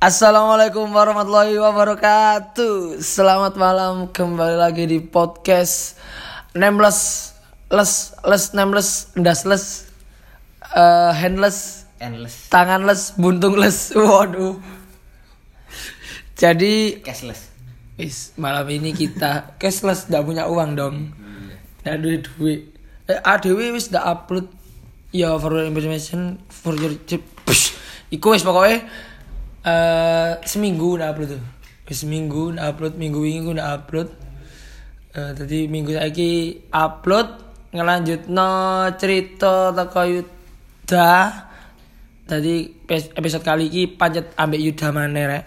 Assalamualaikum warahmatullahi wabarakatuh. Selamat malam kembali lagi di podcast nameless les les nameless dasles eh handless endless tanganless buntungless. Waduh. Jadi cashless Is, malam ini kita cashless tidak punya uang dong. Tidak duit duit. Eh, ADW wis tidak upload ya for your information for your. Iku wis pokoknya eh seminggu udah upload tuh. Seminggu udah upload, minggu ini udah upload. Eh tadi minggu lagi upload ngelanjut no cerita teko Yuda. Tadi episode kali ini pancet ambek Yuda mana rek.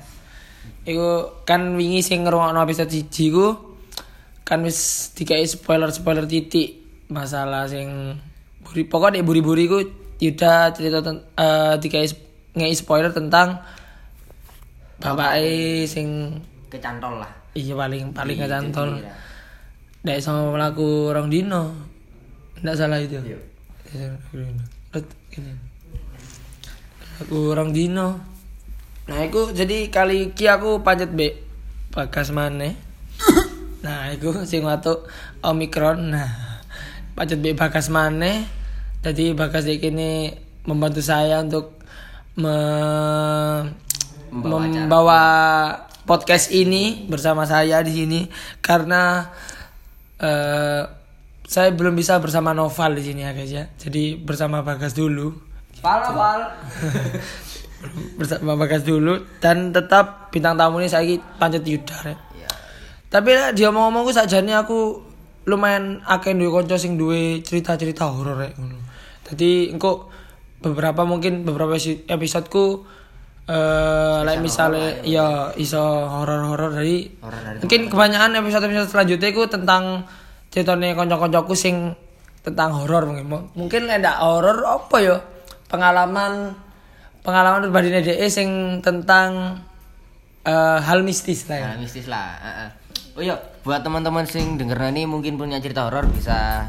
Iku kan wingi sing ngrungokno episode 1 ku kan wis dikai spoiler-spoiler titik masalah sing buri pokok dek buri-buri ku Yuda cerita ten, eh dikai ngei spoiler tentang bapak sing kecantol lah. Iya paling paling Iya, ngecantol iya. Dek sama melaku orang dino Nggak salah itu. Iya. Iya. Aku orang dino Nah aku jadi kali iki aku pancet be Bagas maneh. Nah aku sing waktu Omikron Nah pancet be Bagas maneh. Jadi Bagas di kini membantu saya untuk me- Membawa membawa podcast ini bersama saya di sini karena eh saya belum bisa bersama Noval di sini ya guys ya. Jadi bersama Bagas dulu. pal pal bersama Bagas dulu dan tetap bintang tamu ini saya pancet Yuda rek. Iya. Tapi lah dia ngomong aku sajane aku lumayan akeh duwe kanca sing duwe cerita-cerita horor rek ngono. Dadi engko beberapa mungkin beberapa episodeku eh like misalnya ya iso horor-horor. Dari dari mungkin kebanyakan episode-episode selanjutnya ku tentang ceritanya kanca-kancaku sing tentang horor. Mungkin mungkin ada horor apa ya? Pengalaman pengalaman pribadi DE sing tentang eh, hal mistis lah ya. nah, mistis lah Heeh. oh iya buat teman-teman sing denger ini mungkin punya cerita horor bisa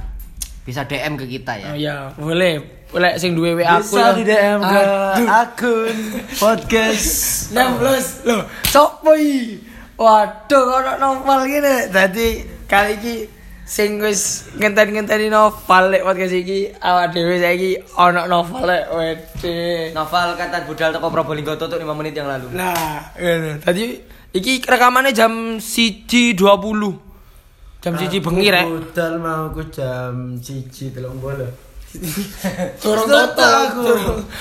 bisa DM ke kita ya Oh iya, boleh. Boleh sing duwe WA aku Bisa ya. di DM ke Aduh, akun podcast 16 loh. Sopo iki? Waduh, ono novel gini. Dadi kali iki sing wis ngenten-ngenteni novel lek podcast iki awak dhewe saiki ono novel lek wede. novel kata budal toko Probolinggo tutup 5 menit yang lalu Nah, ngono. Tadi iki rekamannya jam 1.20. Jam 1 bengi rek. Budal mau aku jam cici telung bola Turun total aku.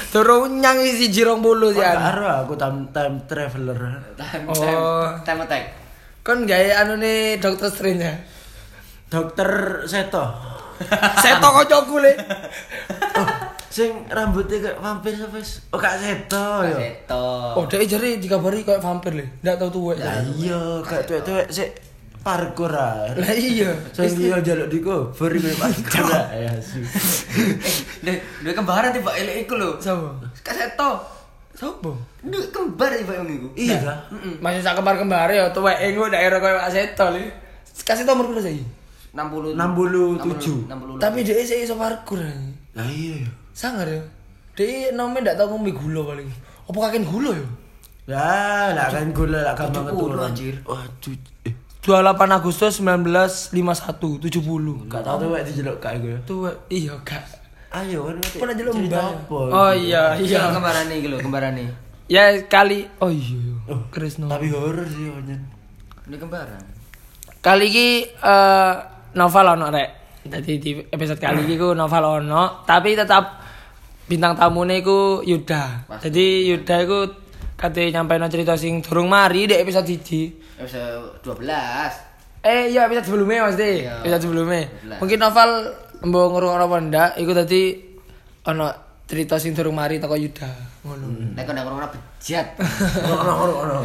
Turun nyang isi jirong bulu sih. An. Karo aku time time traveler time Oh. time, time attack Kon gawe anu nih dokter Strange ya. Dokter Seto Seto kocokku le. oh, Sing rambutnya kayak vampir siapa sih? Oh kak Seto ya seto Oh, dia jari dikabari kayak vampir le. Ndak tahu tuwek. Ya iya kayak tuwek-tuwek sih parkour ah. Lah iya. Sing dia jaluk di kayak parkour ah. ya asu. deh dua kembaran tiba elek iku lho Sapa? kaseto Sopo? dua kembar tiba yang iku Iya dah Masih sak kembar-kembar ya tuwek engko daerah koyo Seto le. Kasih nomor piro saiki? 60 67. 60 Tapi dia sih iso parkur. aja. Lah iya ya Sangar ya. Dia nomnya ndak tahu ngombe gula paling. Apa kakek gula ya? Ya, lah kan gula lah 70, keturun. anjir. Waduh. Eh, 28 Agustus 1951 70. gak tau tuh wek dijeluk kayak gue. Tuh iya kak. Ayo kan Pernah jeluk cerita mbak. Oh iya iya iya. kembaran nih gitu kembaran nih Ya kali. Oh iya. Oh, Kresno. Tapi horor sih onyen. ini kembaran Kali ini eh novel ono rek. Jadi di episode kali ini ku novel ono, tapi tetap bintang tamunya ku Yuda. Jadi Yuda iku kate nyampein cerita sing durung mari di episode 1. episode 12 Eh iya episode sebelumnya Mas De. Iya. Episode sebelumnya. Sebelas. Mungkin novel mbok ngrungokno apa ndak iku tadi ono cerita sing durung mari teko Yuda. Ngono. nek kena corona bejat Ono ono ono.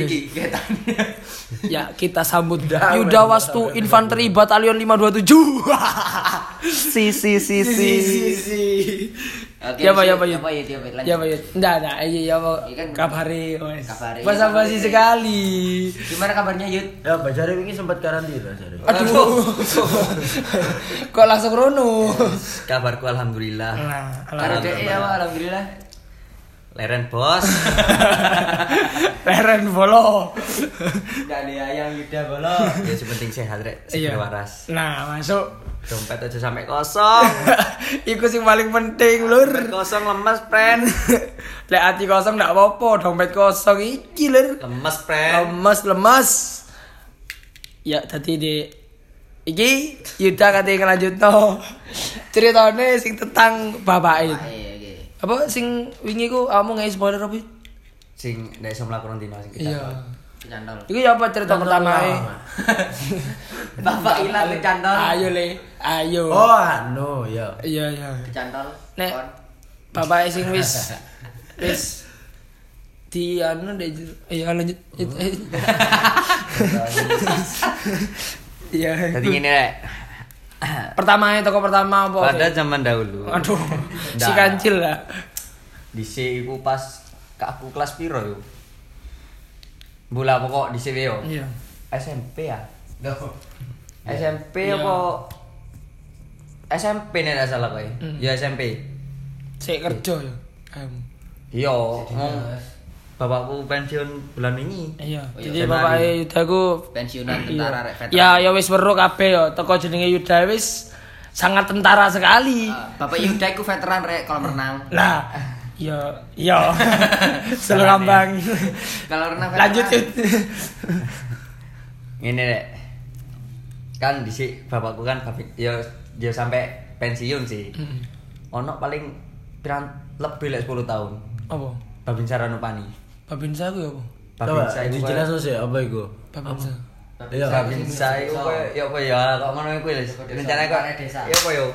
Iki ketannya Ya kita sambut Yuda Wastu Infanteri Batalion 527 Si si si si si. Oke, Ya, Pak, ya. Pak, ya. Apa ya, ya, Pak, lanjut. Ya Pak ya Nggak ada iya ya Pak Iya kan. Kabari wes Kabari. Basa basi sekali Gimana kabarnya Yud? Ya, Pak Jare ini sempat karantina, Jare. Aduh Kok langsung rono Kabarku alhamdulillah. Nah Karo DE ya, Pak, alhamdulillah. Leren bos. Leren bolo. Dari ayang Yuda Bolo. Ya penting sehat rek, Iya. seger waras. Nah, masuk. Dompet aja sampai kosong. Iku sing paling penting, Lur. Dompet kosong lemes, friend. Lek hati kosong ndak apa-apa, dompet kosong iki, Lur. Lemes, friend. Lemes, lemes. Ya, tadi di iki Yuda katanya ngelanjutno ceritane sing tentang bapake. Iya, iya. Apa sing wingi ku kamu ngai spoiler apa? Sing nek iso mlaku dino sing Iya. kecantol. Iki ya apa cerita pertama Bapak hilang kecantol. Ayo le, ayo. Oh, anu ya. Iya iya. Kecantol. Nek Kon. bapak sing wis wis di anu deh iya lanjut Eh. iya Jadi ngene rek. Pertama toko pertama apa Pada zaman dahulu. aduh si kancil lah Dhisik iku pas ke aku kelas piro yo. Bola pokok dhisik yo. iya SMP ya. SMP Iya. apa? SMP nek ndak salah kowe. Hmm. Ya SMP. saya kerja ya Em. Iya, ngomong bapakku pensiun bulan ini. iya Oh, iya. jadi bapak Yuda ku Pensiunan tentara rek veteran. ya ya wis weruh kabeh ya teko jenenge Yuda wis sangat tentara sekali Ah, Bapak Yuda iku veteran rek kalau renang. lah iya iya selalu ngambang Kalau renang lanjut. Ini rek. Kan dhisik bapakku kan babik ya ya sampai pensiun sih. Hmm. Ono paling pirang lebih lek 10 tahun. apa Babin Saranupani. Babinsa ku ya apa Babin Coba Sa iku dijelasno sih apa iku? babinsa Iya. Babin Sa iku ya apa ya kok ngono iku lho. Rencana kok Desa. ya apa yo.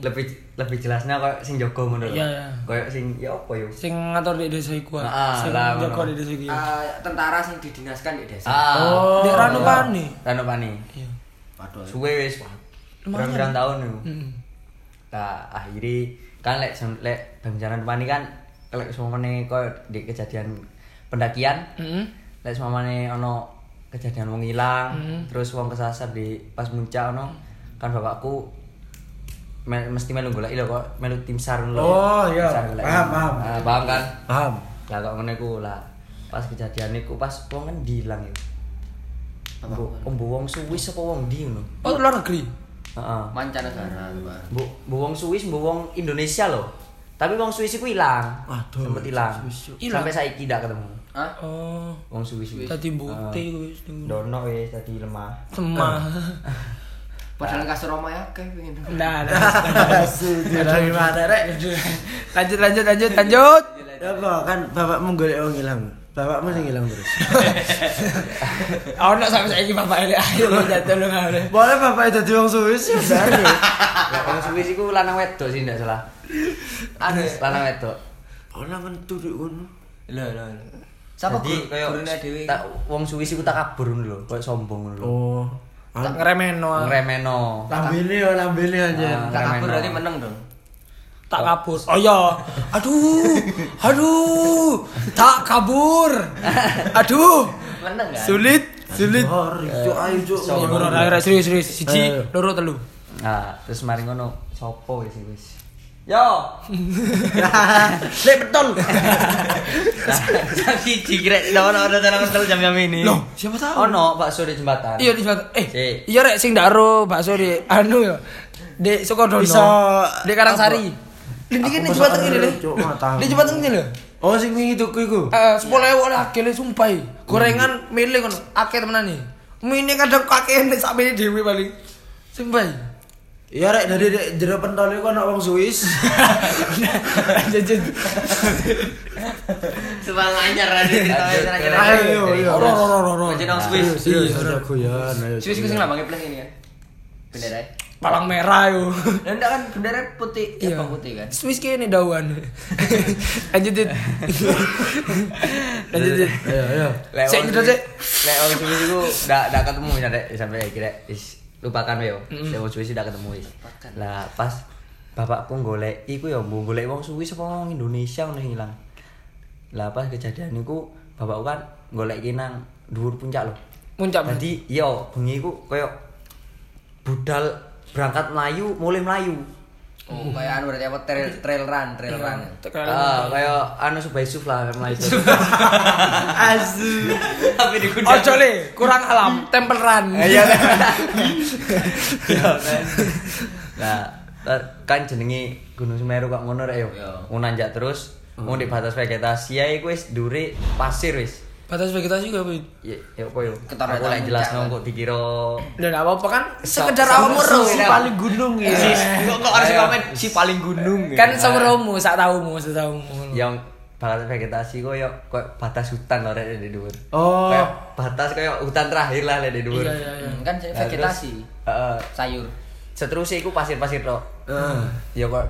Lebih lebih jelasnya kok sing jaga ngono lho. Iya, iya. Koyo sing ya apa yo. sing ngatur di desa iku ah. Ah, sing jaga di desa iku ya. Ah, tentara sing didinaskan di desa. Oh. Di Ranupani. Ranupani. iya Waduh. Suwe wis Lumayan. tahun yo. Mm. Nah, akhirnya kan lek lek Banjaran Pani kan lek semuanya koyo di kejadian pendakian Mm. lek semuanya ono kejadian wong hilang Hmm. terus wong kesasar di pas muncak ono kan bapakku me- mesti melu golek lho kok melu tim sar lho Oh, iya. Tim SAR golek. Paham, paham. Ah, paham kan Paham. lah kok ngene ku lah pas kejadian iku pas wong kan dihilang ya Bu, bu wong Swiss apa wong di ngono? oh luar negeri Heeh. Mancanegara, Pak. Bu, bu wong Swiss, bu wong Indonesia loh. Tapi wong Swiss iku ilang. Waduh, Sempet ilang. Swiss, Ilang? Sampai saiki tidak ketemu. Hah? oh Wong Swiss wis. tadi bukti Ah. wis ning- Dono wis tadi lemah. semah Padahal kasur Roma ya kayak pengen. Nah, nah, Dari mana rek? lanjut lanjut lanjut lanjut. Ya kok kan bapakmu golek wong ilang. Bapakmu sing ilang terus. Ono sampai saiki bapak ele ayo jatuh lu ngare. Boleh bapak itu wong Swiss ya dari. Lah wong Swiss iku lanang wedok sih ndak salah. Anu, Lanang wedok. Ora ngentu di ngono. lho lho. Siapa Jadi guru kayak gurune dhewe? tak wong Swiss iku tak kabur ngono lho, koyo sombong ngono lho. Oh. Tak ngeremeno. Ngremeno. Lambene ya lambene aja. Ah. Tak kabur berarti meneng dong. Tak kabur. Oh iya. Aduh. Aduh. Tak kabur. Aduh. Meneng kan? Sulit, sulit. Oh, Cuk ayo cuk. Ya ora ora serius serius. Siji, loro telu. Nah, terus mari ngono, sopo wis wis. Yo. Lek betul. Siji kira ndak ono ada dalam hotel jam-jam ini. Loh, siapa tahu? Ono bakso di jembatan. Iya di jembatan. Eh, Si. iya rek sing ndaro bakso di anu ya. Di Sukodono. Bisa- di Karangsari. Di masuk jembatan ini tahu. Di jembatan ini lho. Oh sing wingi tuku iku. Eh, sepuluh ewu lah kele sumpah. Gorengan milih kono, akeh temenan nih. Mine kadang kakek nek sak mene dhewe paling. Sumpah. Iya rek dari dek jero pentol iku ana wong Swiss. Jajan. Semangat anyar ada cerita kira-kira. Ayo, ayo. Ora ora ora ora. Jadi nang Swiss. Aja guyon ayo. Swiss ku sing lambangnya plus ini kan. Bendera. Palang merah yo. Lah enggak kan bendera putih, ya Iya. bang putih kan. Swiss kene dawan. Lanjutin. Lanjutin. Ayo ayo. Lek Sik, wong nyedot, sik. Lek wong Swiss iku ndak ndak ketemu ya Dek, sampai kira is lupakan yo. Lek wong Swiss ndak ketemu wis. Lah pas bapakku golek iku yo mbok golek wong Swiss apa wong Indonesia ngono sing ilang. Lah pas kejadian iku bapakku kan golek nang dhuwur puncak lho. Muncak. Jadi yo bengi iku koyo budal berangkat Melayu, mulai Melayu. Oh, kayak anu berarti apa trail trail run, trail run. Ah, kayak anu Subah Yusuf lah mulai itu. Asu. Tapi di Ojo le, kurang alam, temple run. Iya. Iya. Nah, kan jenenge Gunung Semeru kok ngono rek yo. Iya. Mau nanjak terus, mau di batas vegetasi ae ku wis dure pasir wis. Batas vegetasi gak, Bu? Ya, ya apa yo? Ketara Aku tamu jelas cak, kok dikira Dan apa apa kan sekedar awakmu si paling gunung ya. Kok kok harus komen si paling gunung. Kan semeromu, sak taumu, sak taumu. yang batas vegetasi kok yo kok batas hutan rek di dhuwur. Oh. Kayak batas kayak hutan terakhir lah di dhuwur. Iya, iya, iya. Kan Nah, vegetasi, sayur. Seterusnya iku pasir-pasir. Heeh. Ya kok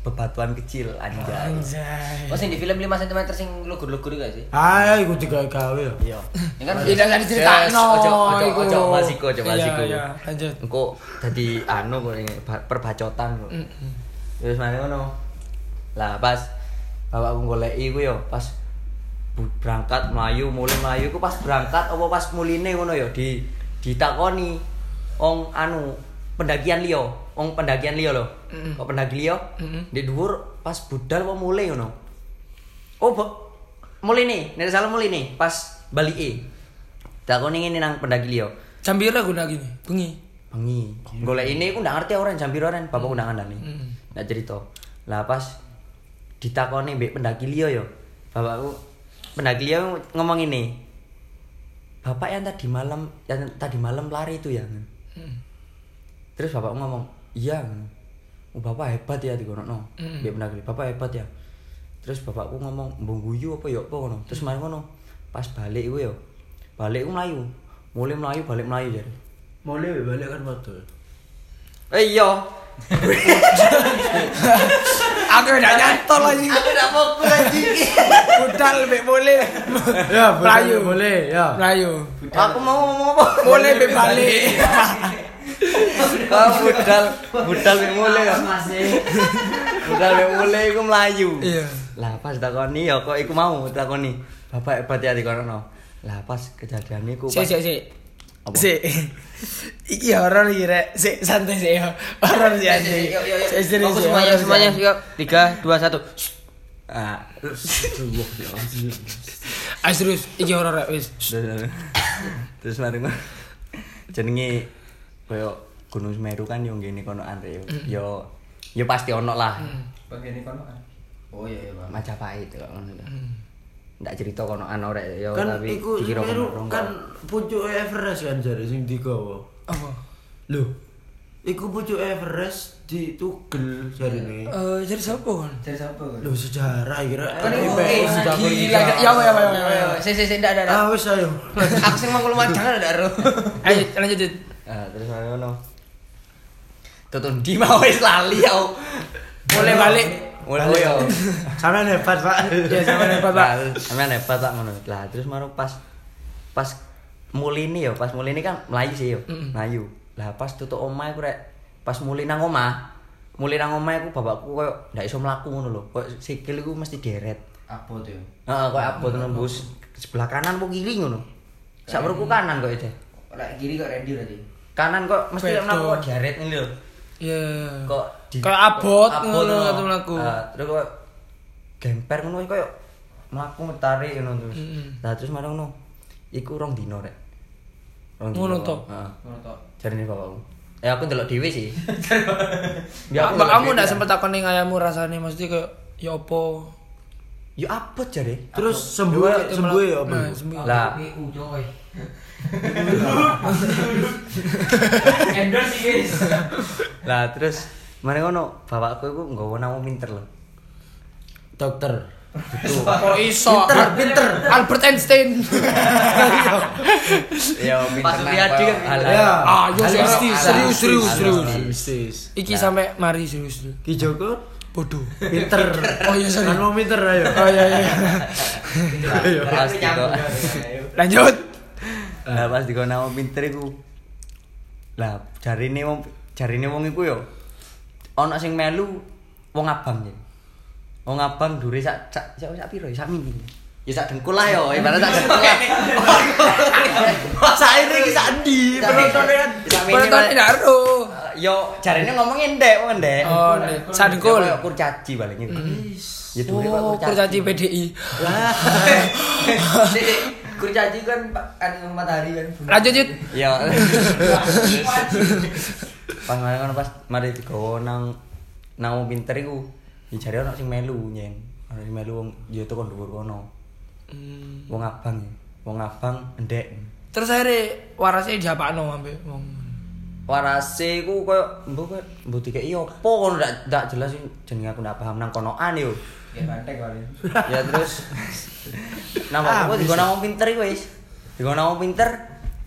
bebatuan kecil anjay. Anjay. Oh, sing di film 5 cm sing lugur-lugur gak sih? Ah, iku digawe-gawe ya. Iya. Ya kan Tidak usah diceritakno. Ojo, ojo, ojo, basiku, ojo, Iya, basiku. Iya, lanjut. Engko dadi anu kok ini ba- perbacotan kok. Terus mana ngono. Lah pas bapakku goleki ku yo pas bu- berangkat melayu mulai melayu ku pas berangkat apa pas muline ngono yo di ditakoni ong anu pendakian liya ong pendakian liya lho. Kok pendaki liya? Di dhuwur pas budal apa mulai ngono. Oh bo, mulai nih. Nek salah mulai nih pas balike takoni ngene nang pendaki liya. Jam pira guna gini? Bengi. bengi. Golek ini aku ndak ngerti orang jam piro ren bapakku ndak ngandani ndak cerita. Lah pas ditakoni mbek pendaki liya yo. Bapakku pendaki liya ngomong ini. Bapak yang tadi malam yang tadi malam lari itu ya terus bapakku ngomong iya oh, bapak hebat ya dikono no Mm. pendaki liya bapak hebat ya terus bapakku ngomong mbong guyu apa ya apa ngono terus mari ngono pas balik iku yo balik iku melayu mulai melayu balik melayu jadi Mulai balik kan waktu. Eh iya. Aku udah nyantol lagi. Aku udah fokus lagi. Budal mbek boleh. Ya, boleh, Melayu. boleh, ya. Melayu. Aku mau ngomong apa? Boleh mbek balik. Kau budal, budal mek mulai ya. Budal mek mulai iku melayu. Iya. Lah pas takoni ya kok iku mau takoni. Bapak hebat ya di kono. Lah pas kejadian iku Sik pas sik sik. Apa? Sik. Iki horor iki rek. Sik santai sik ya. Horor sih anjing. Yuk, yuk, yuk. Sik serius, Fokus semuanya, semuanya. Yuk, 3 2 1. ah Ah serius, iki horor rek wis. terus mari jenenge koyo Gunung Semeru kan yo ngene kono andre yo. Yo yo pasti ono lah. Bagian ini kono kan. Oh iya iya, Bang. Majapahit kok ngono. Ndak cerita kono ano rek yo Kan tapi iku dikira kono kan pucuk Everest kan jare sing digawa. Apa? Lho. Iku pucuk Everest ditugel jarine. Eh jadi siapa kan? Dari siapa? Lho sejarah kira. Kan Eh, eh, sudah gila. Ya apa ya apa ya apa ya. Si ndak ada. Ah wis ayo. Aku sing mangkul madang ada ro. Ayo lanjut. Ah, terus mari ngono. Tutun di mau wis lali yo. Boleh balik. Mulai yo. Sampean hebat, Pak. Ya sama hebat, Pak. Sampeyan hebat tak ngono. Lah terus maru pas pas mulini yo, pas mulini kan melayu sih yo. Melayu. Lah pas tutuk omah iku rek pas muli nang omah, muli nang omah iku bapakku koyo ndak iso mlaku ngono lho. Koyo sikil iku mesti deret. Apa tuh? Heeh, koyo abot nembus sebelah kanan apa kiri ngono. Sak kanan kok itu. Lek kiri kok ready berarti. Kanan kok mesti Bedo. mlaku kok deret ini lho. Ya. Kok Kayak abot ngono ngono. atau mlaku. Ah, terus kok gemper ngono koyo mlaku ngetarik ngono terus. Mm-mm. Lah terus marang ngono. Iku rong dino rek. Rong Ngono to? Heeh. Ngono tok. Jarine bapakku. Eh aku ndelok dhewe sih. Ya, aku kamu ndak sempet takon ning ayammu rasane mesti kayak ya apa? Ya abot jare. Terus sembuh sembuh ya apa? Lah PU coy. Endorse guys. lah terus mari ngono bapakku iku nggawa nama pinter lho. Dokter. Kok iso? Pinter, pinter. Albert Einstein. Ya pinter kan. Ya. Ah, yo Hal serius, serius, serius, serius. Iki sampai mari serius. serius. Ki Joko Bodoh. pinter. Oh iya sorry. Kan mau pinter ayo. Oh iya iya. Ayo. Pas diko. Lanjut. Lah pas diko nama pinter iku. Lah jarine wong jarine wong iku yo ana sing melu wong abang ya. Wong abang dure sak sak sak, piro ya sak mini. Ya sak dengkul lah yo, ibarat sak dengkul lah. Saire iki sak ndi? Penontonnya kan Sak mini. Penonton Pak. tidak ero. Yo jarene ngomongin ndek wong ndek. Oh. Ya, koyo kurcaci paling itu. Ya dure koyo Oh, kurcaci PDI. Lah. Kurcaci kan Pak anu matahari kan. Lanjut, Yud. Ya. pas mari kan pas mari digowo nang nang pinter iku. Ya jare ono sing melu nyen. Ono sing melu wong ya tekan dhuwur kono. Wong abang ya. Wong abang ndek. Terus akhirnya warasnya diapakno ambek wong. Warase iku koyo mbok koyo mbok dikeki opo kono ndak ndak jelas jenenge aku ndak paham nang konoan yo. Ya bantek kali. ya terus nama aku digono wong pinter iku wis. Digono wong pinter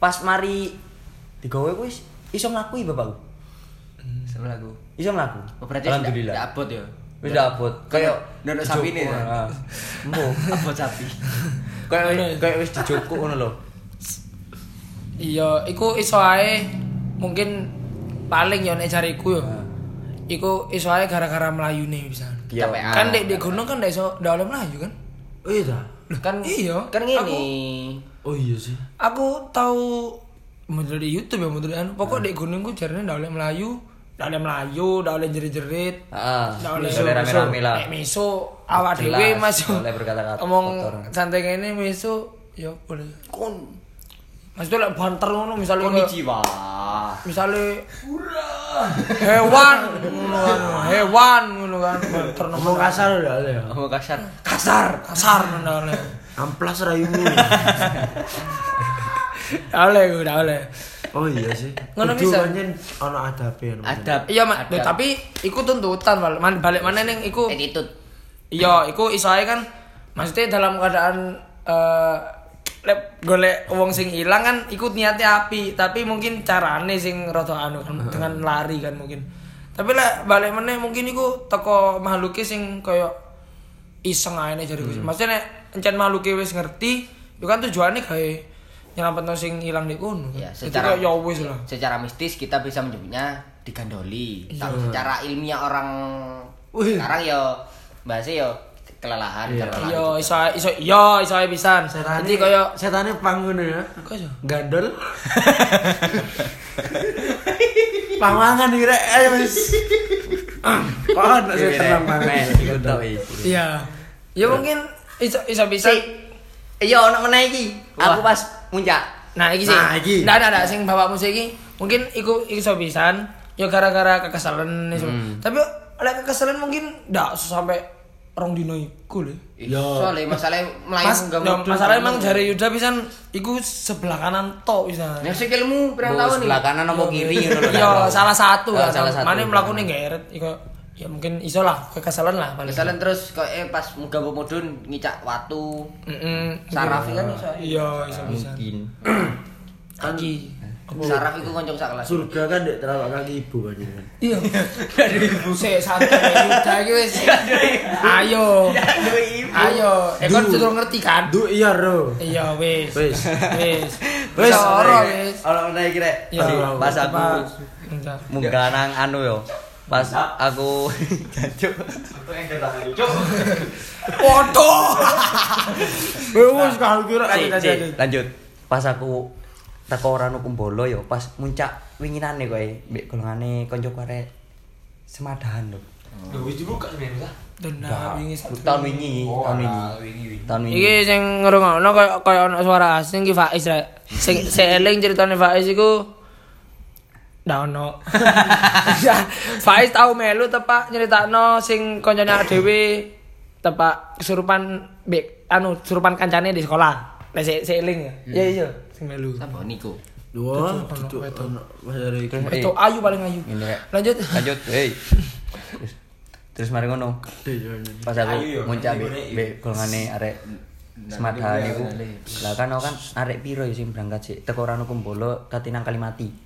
pas mari digawe ku wis iso ngakui bapakku. Sebelah aku. Iso mlaku. Oh, berarti Alhamdulillah. abot ya. Wis abot. Kayak Ndono sapi ini ya? Heeh. Mbok. Abot sapi. Kayak kayak wis dijukuk ngono lho. Iya, iku iso ae mungkin paling ya nek jariku yo. Iku iso ae gara-gara melayune bisa. Ya. Capean. Kan dek di gunung kan ndak iso ndak oleh melayu kan? Oh iya. Kan Iya, Kan ngene. Oh iya sih. Aku tahu di YouTube ya model anu. Pokok dek gunung ku jarene ndak oleh melayu, ndak oleh melayu, ndak oleh jerit-jerit. Heeh. Ndak oleh Boleh rame-rame lah. Nek miso awak dhewe masuk. boleh berkata-kata Omong santai ngene miso ya boleh. Kon Maksudnya lek banter ngono misalnya Konnichiwa. misalnya hewan ngono kan hewan ngono kan banter Ngomong kasar ada ya. Oh kasar. kasar kasar ngono oleh Amplas rayumu. oleh udah oleh Oh iya sih. Ngono Kudu bisa. pancen ono adabe. Adab. iya mak Adab. tapi iku tuntutan man- balik mana neng iku attitude. iya iku iso ae kan maksudnya dalam keadaan eh lek golek wong sing ilang kan ikut niatnya api tapi mungkin carane sing rada anu kan dengan lari kan mungkin tapi lek balik meneh mungkin iku teko makhluke sing kaya iseng ae nek jariku maksudnya nek encen makhluke wis ngerti itu kan tujuannya kayak nyelametno sing ilang di kono. Ya, secara ya wis lah Secara mistis kita bisa menyebutnya digandoli. Iya. Tapi secara ilmiah orang Wih. sekarang ya bahasnya ya kelelahan Iya. kelelahan. iya iso iso iya iso pisan jadi kaya setane pang ngono ya. kok iso Gandol. Pangangan iki rek ayo wis. Kok iku tok iki. iya ya mungkin iso iso bisa Si. Iya ono meneh iki. Aku pas muncak. Nah, iki sih. Nah, iki. Nggak, nggak, sing bapakmu sih iki mungkin iku iso pisan ya gara-gara kekesalan iso. Hmm. Tapi lek kekesalan mungkin ndak sampai rong dino iku lho. Yo. Soalnya masalah melayu Mas, nggak ya, masalah emang jari Yuda pisan iku sebelah kanan tok pisan. Yang sikilmu berapa Mbok tahun nih? sebelah kanan apa kiri ngono lho. Iya, salah satu Oh, kan. salah satu. Mane mlakune geret iku ya mungkin iso lah kekesalan lah paling. Misalnya terus kok eh pas muga mudun ngicak watu. Heeh. Saraf kan iso. Iya, iso pisan. Mungkin. Iki. Saraf itu koncong sak kelas. Surga kan dek telapak kaki ibu kan kan. Iya. Sik santai Yuda iki wis. Ayo. Ayo, Ekon sudah ngerti kan? Du iya ro. Iya, wis. Wis. Wis. Wis. Ora wis. Ono meneh iki rek. Iya, Pas aku munggah nang anu yo. Pas aku jancuk. Foto. Wes kalau kira lanjut. Pas aku teko ora nukumbolo yo, pas muncak winginane kowe mbek golongane kancaku arek semadahan lho. Wis dibuka sebenarnya. Denda wingi. Tahun wingi, tahun wingi. Tahun wingi. Iki sing ngrungokno kaya kaya ana suara asing iki Faiz rek. Sing sing eling ceritane Faiz iku ndak ono. Faiz tau melu tepak nyeritakno sing awake dhewe tepak kesurupan bek anu kesurupan kancane di sekolah. Nek sik sik eling ya. Iya iya sing melu. Sapa Niko? Dua, Itu eh, ayu paling ayu. Lanjut. Lanjut, hei. Terus, mari ngono. Pas aku muncak mbek mbek golongane arek semadahan iku. Lah kan aku kan arek piro ya sing berangkat sik teko Ranu Kumbolo Katinang Kalimati.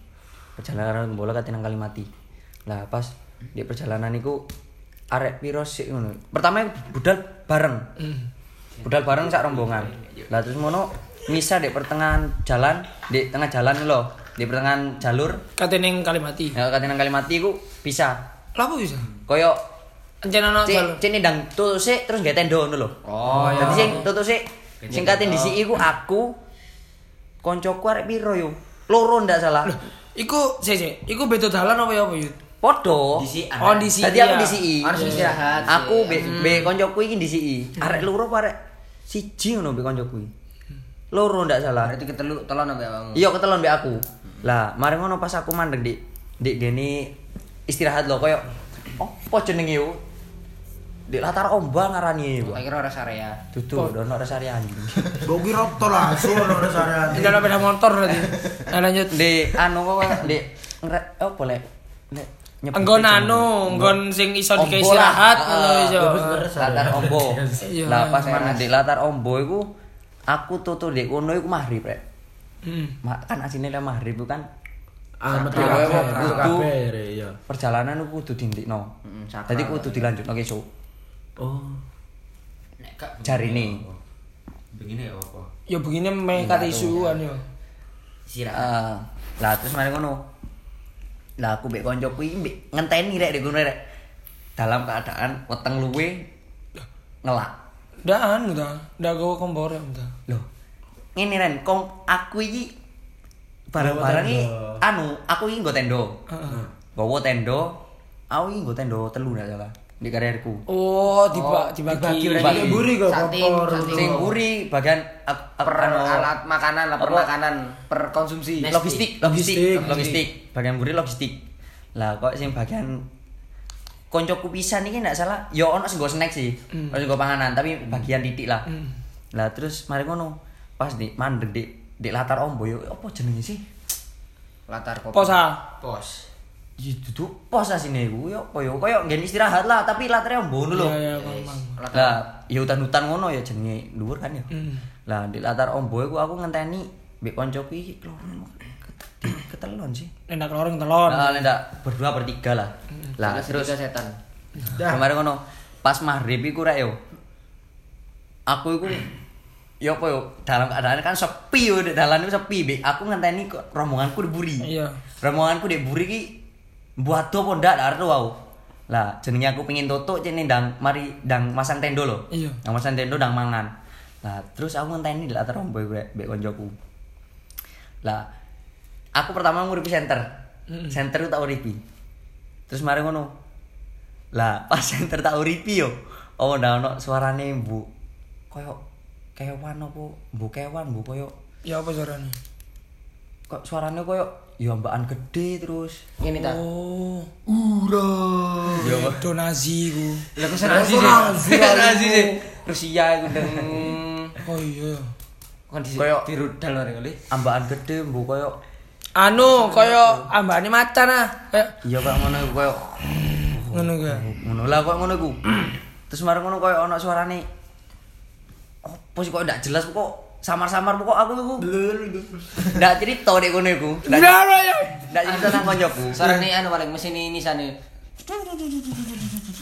Perjalanan Kumbolo Katinang Kalimati. Lah pas di perjalanan iku arek piro sik ngono. Pertama budal bareng. Budal bareng sak rombongan. Lah terus ngono misah di pertengahan jalan, di tengah jalan lho, di pertengahan jalur Katening Kalimati. Ya Katinang Kalimati iku bisa. Lah apa bisa? Koyo Encen ana jalur. cek cek ndang tutuk sik terus gak ngono lho. Oh, Dadi sing tutuk sik sing katen dhisik iku aku koncoku arek piro yo? Loro ndak salah. Iku sih sih, iku beda dalan apa ya apa yut? Podo. Oh, disi- Tadi aku iya. disi. Harus istirahat. Aku be be koncoku iki disi. Arek loro apa arek siji ngono be koncoku. iki. Loro ndak salah. Berarti ketelu telon ambek awakmu. Iya ketelon be aku. Lah, mari ngono pas aku mandek di di gini istirahat lo koyo opo jenenge yo? Di latar ombang ngarani. Tak kira ora area. Dudu, dono rasa ari anjing. Bogi roto langsung ono dasarnya. Ini dalam beda motor berarti. Nah lanjut. Di anu kok di lek nyebut Enggon anu, enggon sing iso dikei lah. istirahat Ah, ngono iso. latar ombo Iya. lah pas mana di latar ombo iku aku tutu di kono iku maghrib rek Hmm. Kan asine lek maghrib kan Ah, metu Iya, kabeh, iya, iya. ya. perjalanan kudu dindikno Mm, sakral. jadi kudu dilanjutno besok Oh. Nek kak Jarine. Begini ya apa? Ya begini mekat isuan yo. Istirahat. Ah, lah terus mari ngono lah aku mbek koncoku iki mbek ngenteni rek di kono rek dalam keadaan weteng luwe ngelak Daan udah, udah gue kompor ya udah. Loh. Ngene Ren, kong aku iki barang-barang tenda. anu, aku iki nggo tendo. Heeh. Bawa tendo, aku iki nggo tendo telu ndak salah di karirku. Oh, tiba dibagi. dibagi Dibagi. Buri kok kompor. sating. Sing buri bagian per anu, alat makanan lah, per makanan, per konsumsi. logistik, logistik, logistik, bagian buri logistik. Lah kok sing bagian koncoku pisan iki ndak salah, ya ono sing nggo snack sih. Ono sing panganan, tapi bagian titik lah. Lah terus mari ngono, pas di mandek di di latar ombo yo apa jenenge sih? Latar kopi. Posa. Pos. Ya duduk pos asine iku yo apa yo koyo nggen istirahat lah tapi latarnya ombo ngono lho. Iya, iya. Latar. Lah ya hutan-hutan ngono ya jenenge dhuwur kan ya. Hmm. Lah di latar ombo iku aku ngenteni mbek koncoku iki ketelon sih. Enak lorong telon. Nah, ndak berdua bertiga lah. Lah Terus setan. kemarin ngono pas maghrib iku rek yo. Aku iku ya apa yo dalam keadaan kan sepi yo di dalan itu sepi be. Aku ngenteni rombonganku di buri. Iya. Rombonganku di buri ki buat apa ndak ndak arep aku. Lah jenenge aku pengen toto jenenge ndang mari ndang masang tendo lho. Iya. Ndang masang tendo ndang mangan. Lah terus aku ngenteni di latar ombo iku rek mbek koncoku. Lah aku pertama nguripi center. Center itu tak uripi. Terus mari ngono. Lah pas center tak uripi yo. Oh ndak ono suarane Bu. Koyo kewan apa? Bu kewan, Bu koyo Ya apa suaranya? kok suaranya koyo ya ambakan gede terus. Ini tak. Oh, Ura. ya donasi ku. Lah kok Senasi, sih. Senasi sih. Rusia iku deng. Oh iya. Kondisi Kayak- di rudal ora kali. Ambakan gede Bu koyo Anu, koyo ambane macan ah. Iya koyo ngono iku koyo ngono ga. ngono lah koyo ngono iku. Terus mari ngono koyo ono suarane apa sih kok ndak jelas kok samar-samar kok aku iku ndak cerita nek ngono iku. Ndak cerita nang koncoku. Suara ini anu paling mesin ini sana.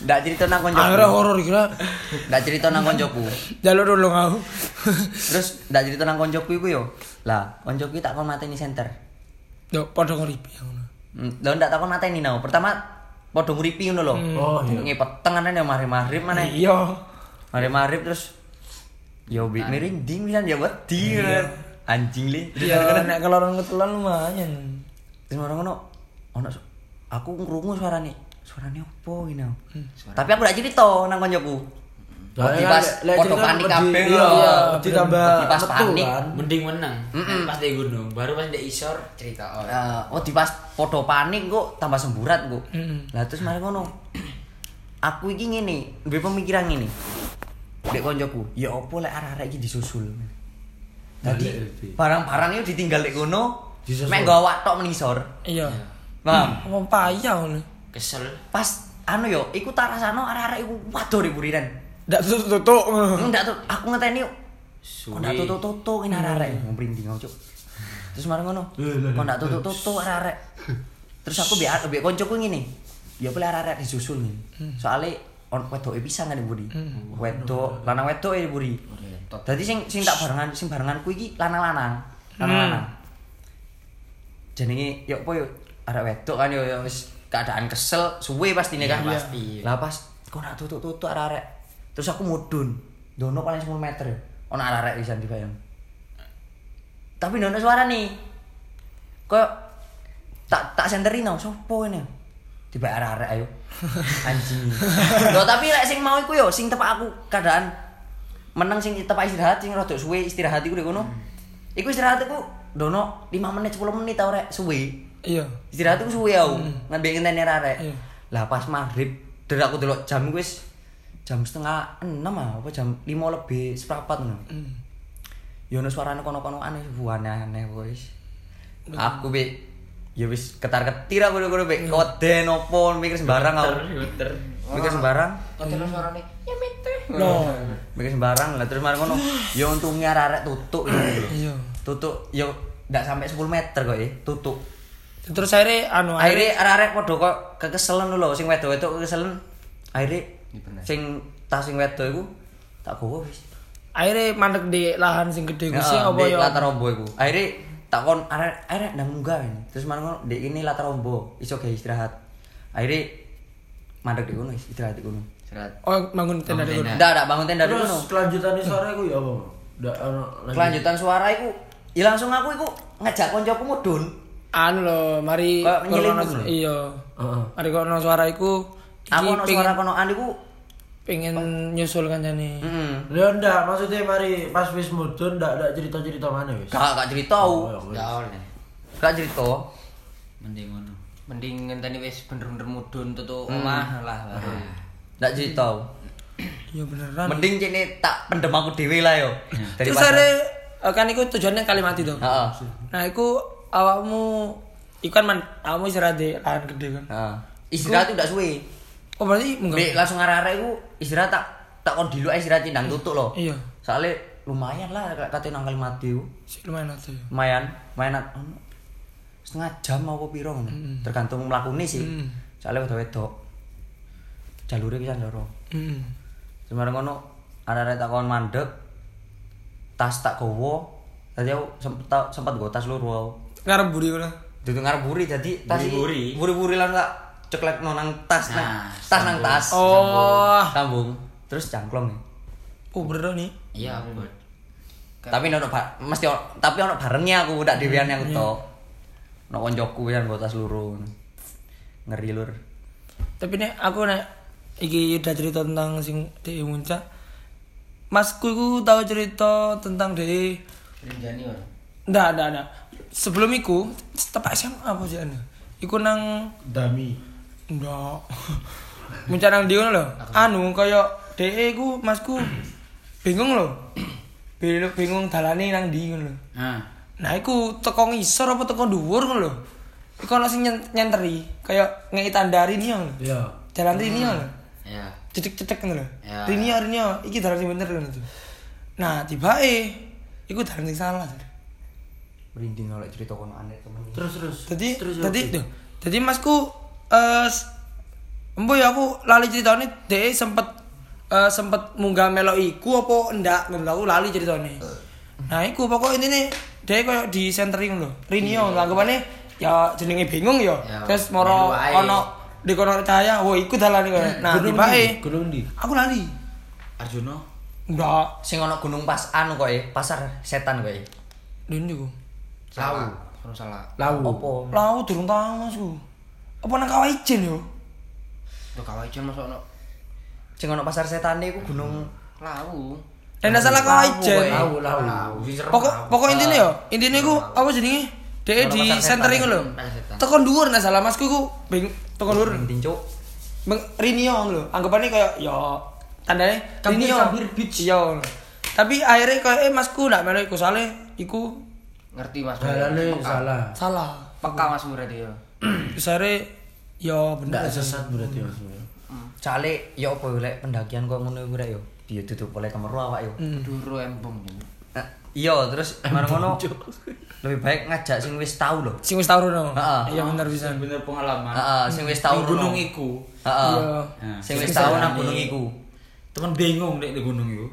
Ndak cerita nang koncoku. Akhirnya horor kira. Ndak cerita nang koncoku. Jalur dulu kau. Terus ndak cerita nang koncoku iku yo. Lah, koncoku tak kon mateni center. Yo padha ngripi ngono. Hmm, Lah ndak takon mateni nau. Pertama padha nguripi ngono lho. Oh, iya. Ngepet tenganan ya mari-mari mana. Iya. Mari-mari terus yo bi merinding pisan ya wedi. Anjing li. Ya nek kelorong ketelan lumayan. Terus orang ngono ono aku ngrungu suarane. Suarane opo ini? Tapi aku ndak cerita nang koncoku. Lek- pas cerita panik kabeh iya, lho. ditambah Wedi pas panik. kan. Mending menang. Pas di gunung, baru pas di isor Cerita oh. Oh di pas padha panik kok tambah semburat kok. Lah terus mari ngono. Aku iki ngene, duwe pemikiran ngene. Dek koncoku, ya opo lek arek-arek iki disusul. Dadi Balik lebih. barang-barang itu ditinggal lek kono, mek nggawa awak tok menisor. Iya. Paham? Apa payah ngono. kesel. Pas anu yo, iku tak rasano arek-arek iku waduh di buriran. Ndak tutuk ngono. Enggak tuh, aku ngeteni. Kok ndak Suwi. tutuk-tutuk ini arek-arek ngobrinding aku, Cuk. Terus mari ngono. Kok ndak tutuk-tutuk arek-arek. Terus aku biar biar koncoku ngene. Ya boleh arek-arek disusul nih. Soale on wedoke pisan kan Budi. Wedok, lanang wedok ya Budi. Dadi sing sing tak barengan sing barenganku iki lanang-lanang. Lanang-lanang. Jenenge yo apa yo arek wedok kan yo yo wis keadaan kesel suwe pasti nih kan Iya, pasti. lah pas kok nak tutuk-tutuk arek terus aku mudun dono paling 10 meter ono arek bisa dibayang tapi dono suara nih kok Tak tak senteri no, sopo ini? Tiba arek-arek ayo. Anjing. Loh tapi lek sing mau iku yo sing tepak aku keadaan meneng sing tepak istirahat sing rada suwe istirahat iku dek kono. Iku istirahat iku dono 5 menit 10 menit tau rek suwe. Iya. Istirahat iku suwe aku. Ngambil ngenteni arek. Iya. Lah pas maghrib dari aku delok jam wis jam setengah 6 ah, apa jam 5 lebih seperempat ngono. Hmm. Ya ono suarane kono-kono aneh aneh wis. Aku be ya wis ketar-ketir aku ngono be kode nopo mikir sembarang aku. Mikir sembarang. Kok terus suarane ya mete. No. Mikir sembarang lah terus mari ngono. Ya untungnya arek tutuk gitu. Iya. Tutuk ya ndak sampai 10 meter kok ya, tutuk. Terus akhirnya anu akhirnya arek-arek padha kok kekeselen lho sing wedok-wedok kekeselen. Akhirnya sing tas sing wedok iku tak gowo wis. akhirnya mandek di lahan sing gede gue sih Heeh, apa ya? latar iku. Akhirnya takon arek arek ndang munggah ini. Terus mana ngono di ini latar rombo, iso gawe istirahat. Akhirnya mandek di kono wis, istirahat di kono. Istirahat. Oh bangun tenda di kono. tenda. Ndak ndak bangun tenda di Terus kono. kelanjutannya sore iku ya apa? Ndak ono lagi. Kelanjutan suara iku ya langsung aku iku ngajak koncoku mudun. Anu loh, mari nyeliput lho. iya. Heeh. Mari kono suara iku Aku ono suara konoan iku. Pengen nyusul kan jane. Heeh. Ya ndak, maksudnya mari pas wis mudun ndak ndak cerita-cerita mana wis. Gak gak cerita. Oh, ya, wis. Enggak oleh. Gak cerita. Mending ngono. Mending ngenteni wis bener-bener mudun tutuk omah lah baru. Gak cerita. Iya beneran. Mending cene tak pendem aku dhewe lah yo. Terus Daripada- ada eh, kan iku tujuannya Kalimati dong. Heeh. Nah, iku awakmu iku kan man, awakmu istirahat di lahan gede kan. Heeh. Istirahat udah suwe. Oh berarti enggak. Dek langsung arek-arek iku istirahat tak tak kon dilu istirahat cindang tutuk loh. Iya. Soalnya lumayan lah kate nang Kalimati ku. Sih lumayan ya. Lumayan, lumayan ono setengah jam apa piro ngono. Tergantung mlakune sih. Mm. Soalnya wedok-wedok. Jalure pisan loro. Hmm. Sembarang ngono arek-arek tak kon mandek. Tas tak gowo. Tadi aku sempet tau- sempat gowo tas loro. aku. Ngarep buri kono. Dudu ngarep-buri jadi tas Buri-buri. buri-buri lan tak ceklek nang tas nang Nah, tas nang tas. Oh. Sambung. Terus cangklong ya. Oh bener nih. Iya, buat. Tapi ono mesti tapi ono barengnya aku udah dhewean aku tok. Ono koncoku yang bawa tas luru. Ngeri lur. Tapi nek aku nek iki udah cerita tentang sing di muncak. Masku iku tahu cerita tentang de Rinjani ora. Ndak, ndak, ndak. Sebelum iku, tepak SMA apa sih anu? Iku nang Dami. Nang ndi ngono lho. Anu kaya DE iku Masku bingung lho. Bingung bingung dalane nang ndi ngono lho. Nah, Nah, iku teko ngisor apa teko dhuwur ngono lho. Iku ana sing nyen- nyenteri, kaya ngeki tanda rini ngono. Iya. Jalan rini ngono. ya. Cetek-cetek ngono lho. Ya. Rini rini iki dalan sing bener ngono. Nah, tibae iku dalan sing salah. Merinding oleh cerita kono aneh temen. Terus terus. Jadi terus jadi oke. tuh. Jadi masku eh s- embo ya aku lali ceritane dhek sempet eh, sempet munggah melo iku apa ndak ngono lho, aku lali ceritane. Nah, iku pokok intine dhek koyo di sentering ngono lho. Rinio anggapane ya jenenge bingung ya. Ya, Terus moro ono di kono cahaya, wah iku dalane koyo. Nah, Gunung tibae ndi? Gunung ndi? aku lali. Arjuno. Ndak, Sing ono gunung pas anu kok ya, pasar setan kok ya. ndi ku. Kalau salah. Lawu. Opo? Lau durung tahu masku. Apa nang Kawaijen yo? Tuh kawajan masuk ono Sing ono pasar setan iku gunung lau. Dan ndak salah Kawaijen. Lawu lawu. pokok pokok intinya yo intinya ku apa jenenge dia Ono di center iku lho tekan dhuwur nah salah masku ku bing tekan dhuwur Penting cuk. Bang Rinio lho anggapane kayak yo tandane Gambir- Rinio Beach. iya ngono. tapi akhirnya kayak eh masku ndak melu iku soalnya iku Ngerti Mas. Dalane Peka. salah. salah Peka Mas berarti ya. besare yo bener Ndak sesat berarti maksudnya. Cale ya opo lek pendakian kok ngono iku rek yo. Dia tutup oleh kemeru awak yo. Duro embung. Nah, Iya, terus marang ngono lebih baik ngajak sing wis tau lho. sing wis tau rono Heeh. iya bener bisa Bener pengalaman. Heeh, sing wis tau gunung iku. Heeh. Iya. Nah, Sing wis tau nang gunung iku. Temen bingung nek di gunung iku.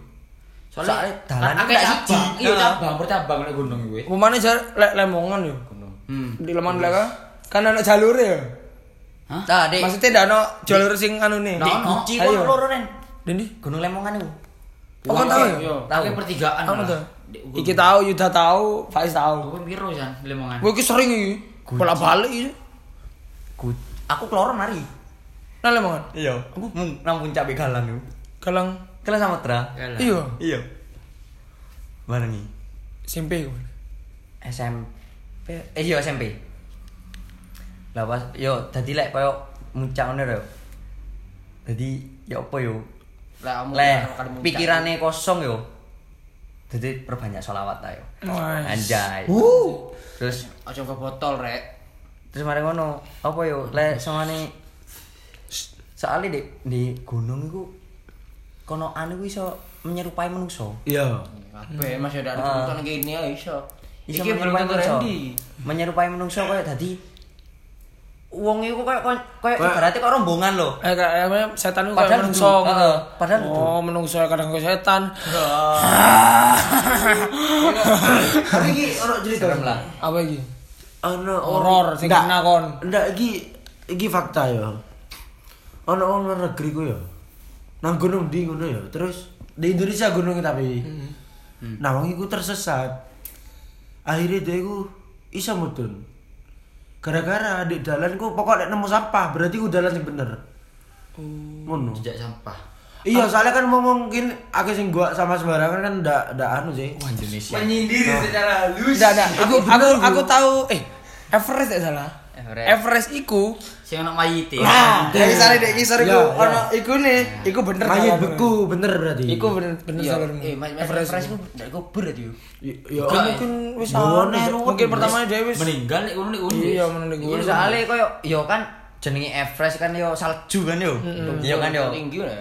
Soalnya dalan akeh cabang. siji. Iya, cabang percabang nek gunung iku. eh. Umane jar lek lemongan yo Gunung. Hmm. di lemongan leka kan ana jalur ya Hah? Nah, Dek. maksudnya ndak ana jalur sing anu nih Nah, Guci Ayo. kok loro Ren. Dendi Gunung Lemongan iku. Oh, kan tahu ya? Iya, Tahu. Pertigaan. Tuh. Di Iki tahu, Yuda tahu, Faiz tahu. Kowe piro jan lemongan? Gue iki sering iki. Bola balik iki. Ku, aku keluar mari. Nah, lemon. Iya. Aku nang puncak begalan yo. Galang. Kelas Samudra. Iya. Iya. Mana nih? SMP gue. SMP. Eh iya SMP. Lah pas yo dadi lek koyo muncak ngono yo. Dadi yo apa yo? Lah pikirane kosong yo. Dadi perbanyak sholawat ta yo. Anjay. Uh. Terus Aja ke botol rek. terus mari ngono apa yo lek samane soalnya di di gunung iku kono anu iso menyerupai manusa. Iya. Kabeh Mas ya ada Ah. botol gini ya iso. Iso Iki belum menyerupai tentu. Randy. Menyerupai manusa koyo dadi wong iku koyo koyo koyo Kayak- ibaratnya koyo rombongan lho. Eh kayak apa, setan itu Padahal kayak menungso. Heeh, padahal. Oh, menungso kadang ke setan. Tapi iki ono cerita. Serem lah. Apa iki? Ono Horor, sing kena kon. Ndak iki iki fakta ya. Ono wong luar negeri ku ya. Nang gunung di ngono ya. Terus di Indonesia gunung tapi. Nah, wong iku tersesat. Akhirnya dia iku iso mudun. Gara-gara di dalan ku pokok nek nemu sampah, berarti ku dalan sing bener. Ngono. Jejak sampah. Iya, soalnya kan mau mungkin akeh sing gua sama sembarangan kan ndak ndak anu sih. Wah Indonesia. Menyindir secara halus. Enggak, enggak. Aku aku aku tahu eh Everest tidak salah. Everest. Everest iku Sing ono mayit ya. Nah, dari sana dek kisar Ya, iku ya. ono iku nih, iku bener Mayit beku, bener berarti. Iku bener bener Iya. salah. Eh, Everest ku ndak kubur ya, Dio. Y- Ya, mungkin wis anu, ruwet, mungkin wis. pertamanya dia wis Meninggal nek ngono nek ngono. Iya, menurut gue. Iya, soalnya koyo yo kan jenenge Everest kan yo salju kan yo. Iya kan yo. Tinggi ya.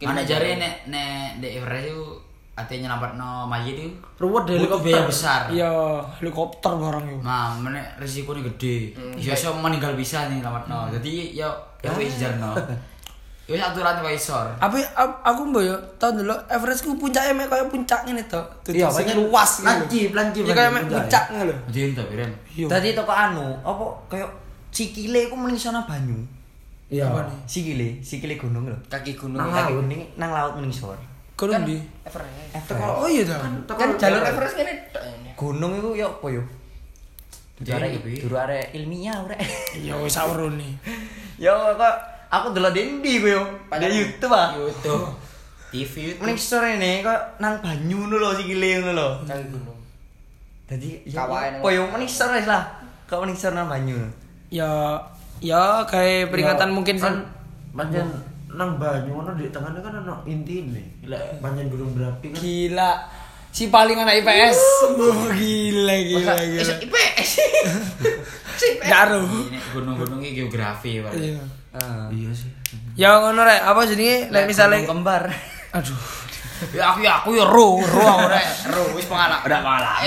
Mana jare nek nek di Everest itu ate nyelametno mayit itu Ruwet butuh helikopter. biaya besar. Iya, helikopter barang itu. Nah, mana risikonya gede. Ya iso meninggal bisa nih nyelametno. Jadi ya ya wis jarno. Ya wis aturan wae isor. Apa a- aku mbok yo tau dulu Everest ku puncaknya mek kayak puncak ngene to. Iya, sing banyak luas lancip, lancip, Iya kayak mek puncak ngono lho. Jadi ento Biren. Iya. Dadi toko anu, apa koyo sikile iku mending sana banyu. Iya. Sikile, sikile gunung lho. Kaki gunung. Nang Kaki laut. gunung nang laut mending sor. Kono ndi? Everest. Everest. Oh iya dah. Kan jalur Everest kan tok. Gunung iku yo apa yo? Duru Jadi, arek Bi. duru arek ilmiah rek. Ya wis sawerone. Yo kok aku delok dendi ku yo. Di YouTube ah. YouTube. TV itu. Mending sore ini kok nang banyu ngono lho sikile ngono lho. Kaki gunung. Dadi yo apa yo mending sore lah. Kok mending sore nang banyu. Ya ya kayak peringatan Ya, mungkin kan pancen nang banyu ngono di tengahnya kan ono intine. Lek pancen gunung berapi kan. gila. Si paling anak IPS. Oh, gila gila gila. IPS. Daru. Ini gunung-gunung ini geografi Pak. Iya. Heeh. Iya sih. Ya ngono rek, apa jenenge? Lek misale kembar. aduh. Ya aku ya aku ya ro ro aku rek. Ro wis pengalaman. Udah pengalaman.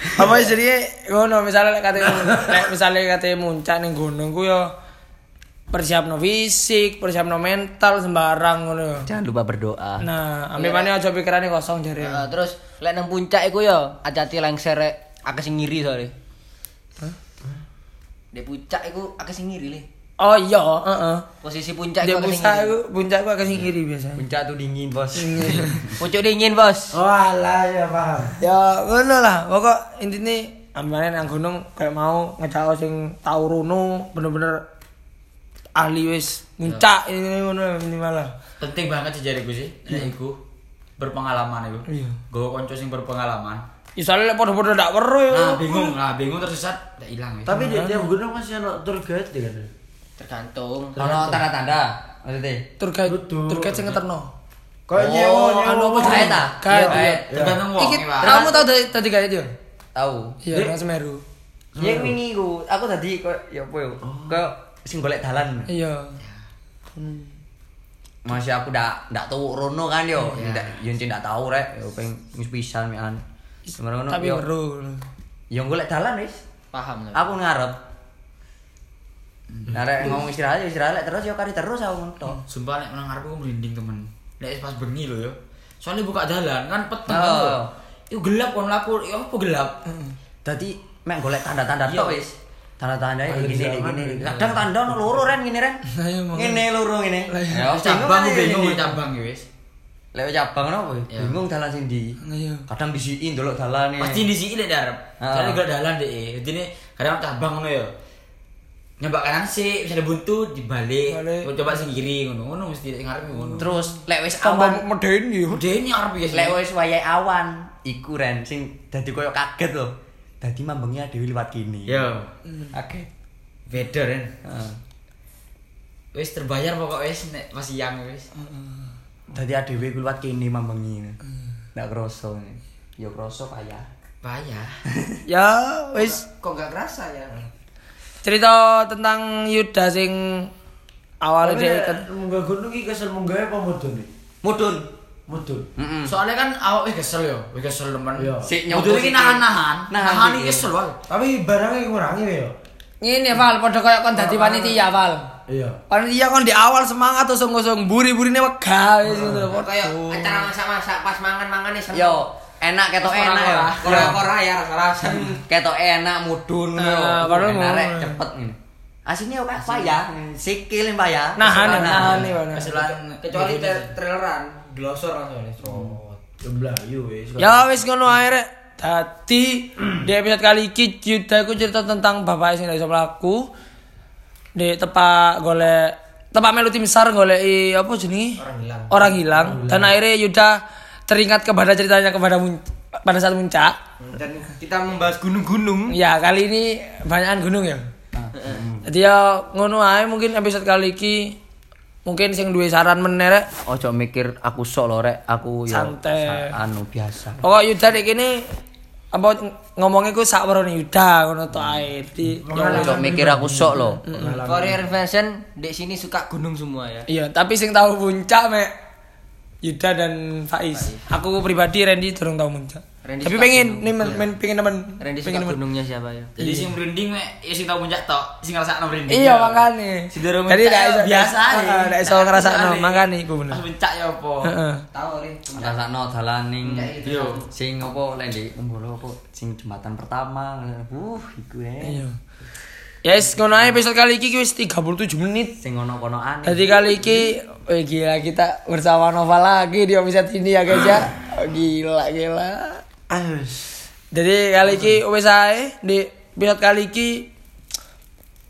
apa jenenge ngono misale lek kate lek misale kate muncak ning gunung ku ya persiapno fisik, persiapno mental sembarang ngono. Jangan lupa berdoa. Nah, ambil mana aja pikirannya kosong jare. Nah, terus lek nang puncak iku ya hati-hati lengser akeh sing ngiri soalnya. Di puncak iku akeh sing ngiri le. Oh iya, heeh. Posisi puncak iku akeh sing puncak ngiri. aku, puncak aku agak sing iri biasanya. Puncak tuh dingin, Bos. Pucuk dingin, Bos. Oh alah ya paham. ya ngono lah, pokok intinya ambilnya nang gunung kayak mau ngejak sing tau runo bener-bener ahli wis muncak ini ngono minimal lah. Penting banget sih jariku sih. Nek iku berpengalaman iku. Iya. Gue konco sing berpengalaman. Ya soalnya lek padha-padha ndak weruh ya. Nah, bingung, nah bingung tersesat, udah hilang ya. Tapi di tiap gunung masih ono tour guide ya kan. Tergantung. Ono tanda-tanda. Maksudnya. Tur guide, tur guide sing ngeterno. Kayak nyewa Oh, nyewa. anu apa jenenge? Guide. Iya, iya. Tergantung wong Iki ya, kamu tau tadi tadi guide yo? Tahu. Iya, Semeru. Yang wingi ku, aku tadi kok ya apa yo? Kok sing golek dalan. Iya. Masih aku ndak ndak tahu rono kan yo. Ndak yo ndak tahu rek. Yo wis pisan mian. Semono Tapi yo. Yo golek dalan wis. Paham lah. Aku ngarep. Nah, rek ngomong istirahat istirahat terus yo kari terus aku ngetok. Sumpah nek nang ngarep aku merinding temen. Nek pas bengi lho yo. Soalnya buka jalan kan peteng. Oh. kan, lho. Iku gelap kon laku, ya apa gelap? Dadi mek golek tanda-tanda Iya. tok wis. Tanda-tanda Ayo gini gini gini. Kadang tanda loro ren gini ren. Ngene loro ngene. Ya Cabang bingung ya cabang ya wis. Lewat cabang nopo? Ya. Bingung dalan sing ndi. Iya. Kadang disiin ndelok dalane. Pasti di sini lek darep. Ah. Soalnya gak dalan deh. Jadi kadang cabang ngono ya. Nyoba kanan sih, bisa buntu dibalik. Balik. Coba sing kiri ngono. Ngono mesti ngarep ngono. Terus lek wis tambah awan, meden gitu Udah ini ngarep ya. lek wis wayahe awan, iku ren sing dadi koyo kaget lho. Dadi mambengnya dhewe liwat kini. Yo. Kaget. Beda kan. Wis terbayar pokok wis nek pas siang wis. Dadi adewe liwat kini mambengi. Ndak kroso. Ya kroso payah. Payah. ya wis Kok gak kerasa ya? cerita tentang Yuda sing awalnya dia munggah gunung iki kesel munggah apa mudun nih? Mudun. Mudun. Heeh. Soalnya kan awak wis kesel yo, wis kesel temen. Iya. Sik nyoba iki nahan-nahan. Nahan Nahan iki. kesel wae. Tapi barangnya ngurangi ya. ini Val padha kayak kon dadi panitia Val Iya. panitia kon di awal semangat terus ngosong buri-burine wegah wis ngono Kayak acara masak-masak pas mangan-mangan nih Yo, enak ketok enak ya. Kora-kora ya rasa-rasa. Ketok enak mudun Nah, yo. padahal Enak, mau- rek, cepet ngene. Aslinya kok payah, sikil payah. nahan Kesulitan. nahan kecuali tra- traileran glosor langsung nih. Jemblayu wis. Ya wis ngono ae rek. Dadi di episode kali iki Yuda iku cerita tentang bapak sing iso mlaku. Di tepak golek tepak melu tim SAR goleki apa jenenge? Orang hilang. Orang hilang. Dan akhirnya Yuda teringat kepada ceritanya kepada mun- pada saat muncak. Dan kita membahas gunung-gunung. Ya, kali ini banyakan gunung ya. Jadi ya ngono ae mungkin episode kali iki mungkin sing duwe saran meneh rek. Ojo mikir aku sok lho rek, aku yo Santai. sa- anu biasa. Pokok Yuda nek kene apa ngomongnya ku sak werone Yuda ngono to ae. Di Ojo mikir aku sok lho. Your information, di sini suka gunung semua ya. Iya, tapi sing tahu puncak mek Yuda dan Faiz. Aku pribadi Randy durung tahu puncak. Randy tapi pengen nih men, men pengen temen. Randy pengen gunungnya siapa ya? Jadi sing merinding mek ya sing tau puncak tok, sing ngrasakno merinding. Iya makane. Si durung Jadi iso biasa ae. Heeh, ndak iso ngrasakno makane iku bener. Puncak ya apa? Heeh. Tahu nih. Rasakno dalaning Yo. sing apa lek di Umbolo apa sing jembatan pertama. Uh, iku ya. Iya. Yes, ngono ae episode kali iki wis 37 menit. Sing ono-onoan. Jadi kali ini, wih gila kita bersama Nova lagi di episode ini ya guys ya. Oh, gila gila. Jadi kali ini wis ae di episode kali ini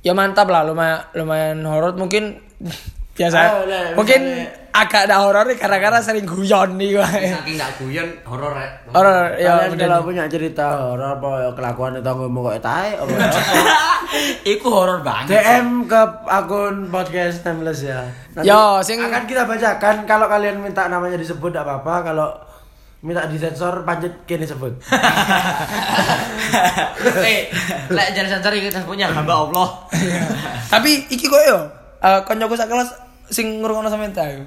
ya mantap lah lumayan lumayan horor mungkin biasa. Oh, mungkin misalnya- agak ada horor nih karena karena sering guyon nih gue. Saking gak guyon horor rek. Horor ya Kalian bener. kalau punya cerita horor apa ya kelakuan itu ngomong kok tae apa Iku horor banget. DM ke akun podcast Timeless ya. Nanti Yo, sing- akan kita bacakan kalau kalian minta namanya disebut tidak apa-apa kalau minta disensor pancet kini sebut. Eh, lek jangan sensor kita punya hamba Allah. Tapi iki kok yo eh koncoku sak kelas sing ngrungokno sampean ta yo.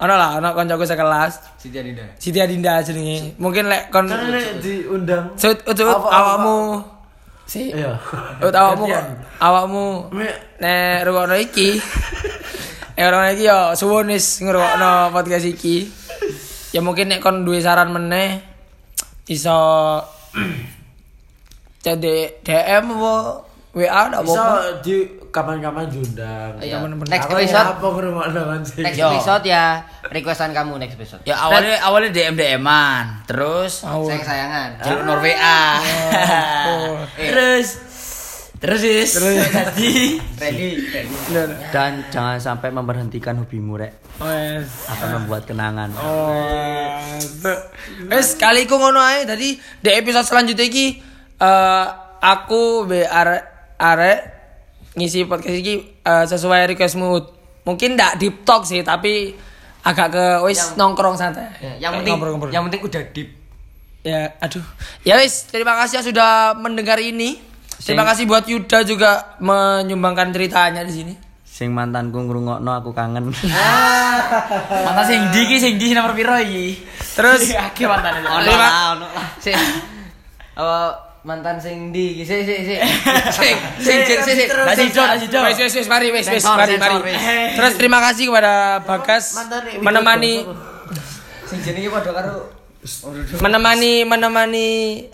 Ana lah, ana koncoku sak kelas. Siti Adinda. Siti Adinda jenenge. Mungkin lek kon diundang. Sut awakmu si Iya. ut awakmu awakmu nek rungokno iki. Eh orang iki yo suwun wis ngrungokno podcast iki. Ya mungkin nek kon duwe saran meneh iso jadi DM apa WA ndak Bisa apa-apa. di kapan-kapan diundang. Iya. Kapan- Next Aku episode. Apa kan sih? Next episode ya requestan kamu next episode. Ya awalnya awalnya DM DM-an, terus Awal. Sayang sayangan. jalur WA. Oh. Terus terus is jadi Ready. Dan jangan sampai memberhentikan hobimu rek. Oh, yes. Akan membuat kenangan. Oh, wes kali iku ngono ae. Tadi di episode selanjutnya iki eh aku be arek arek ngisi podcast iki eh, sesuai requestmu. Mungkin ndak deep talk sih, tapi agak ke wis nongkrong santai. Ya, yang penting ngobrol-ngobrol. yang penting udah deep. Ya, aduh. Ya wis, terima kasih yang sudah mendengar ini. Terima kasih buat Yuda juga menyumbangkan ceritanya di sini. Sing mantanku ngrungokno aku kangen. mantan sing di ki sing di nomor piro iki? Terus Akeh mantane. Terima- ono lah. Sing apa mantan sing di si si si. Sing sing sing sing. sing. Kasih do, kasih do. Wes wes wes mari wes wes Sensor, mari mari. Terus terima kasih kepada Bagas Mantan menemani Sing jenenge padha karo menemani menemani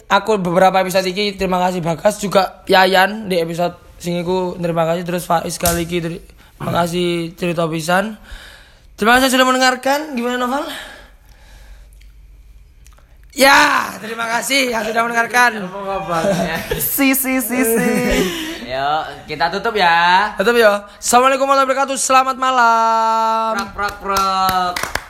aku beberapa episode ini. Terima kasih Bagas juga Yayan di episode sing iku terima kasih terus Faiz kali ini terima kasih cerita pisan. Terima kasih sudah mendengarkan. Gimana Novel? Ya, terima kasih yang sudah mendengarkan. Si si si si. Yuk, kita tutup ya. Tetap ya. Assalamualaikum warahmatullahi wabarakatuh. Selamat malam. Prak prak prak.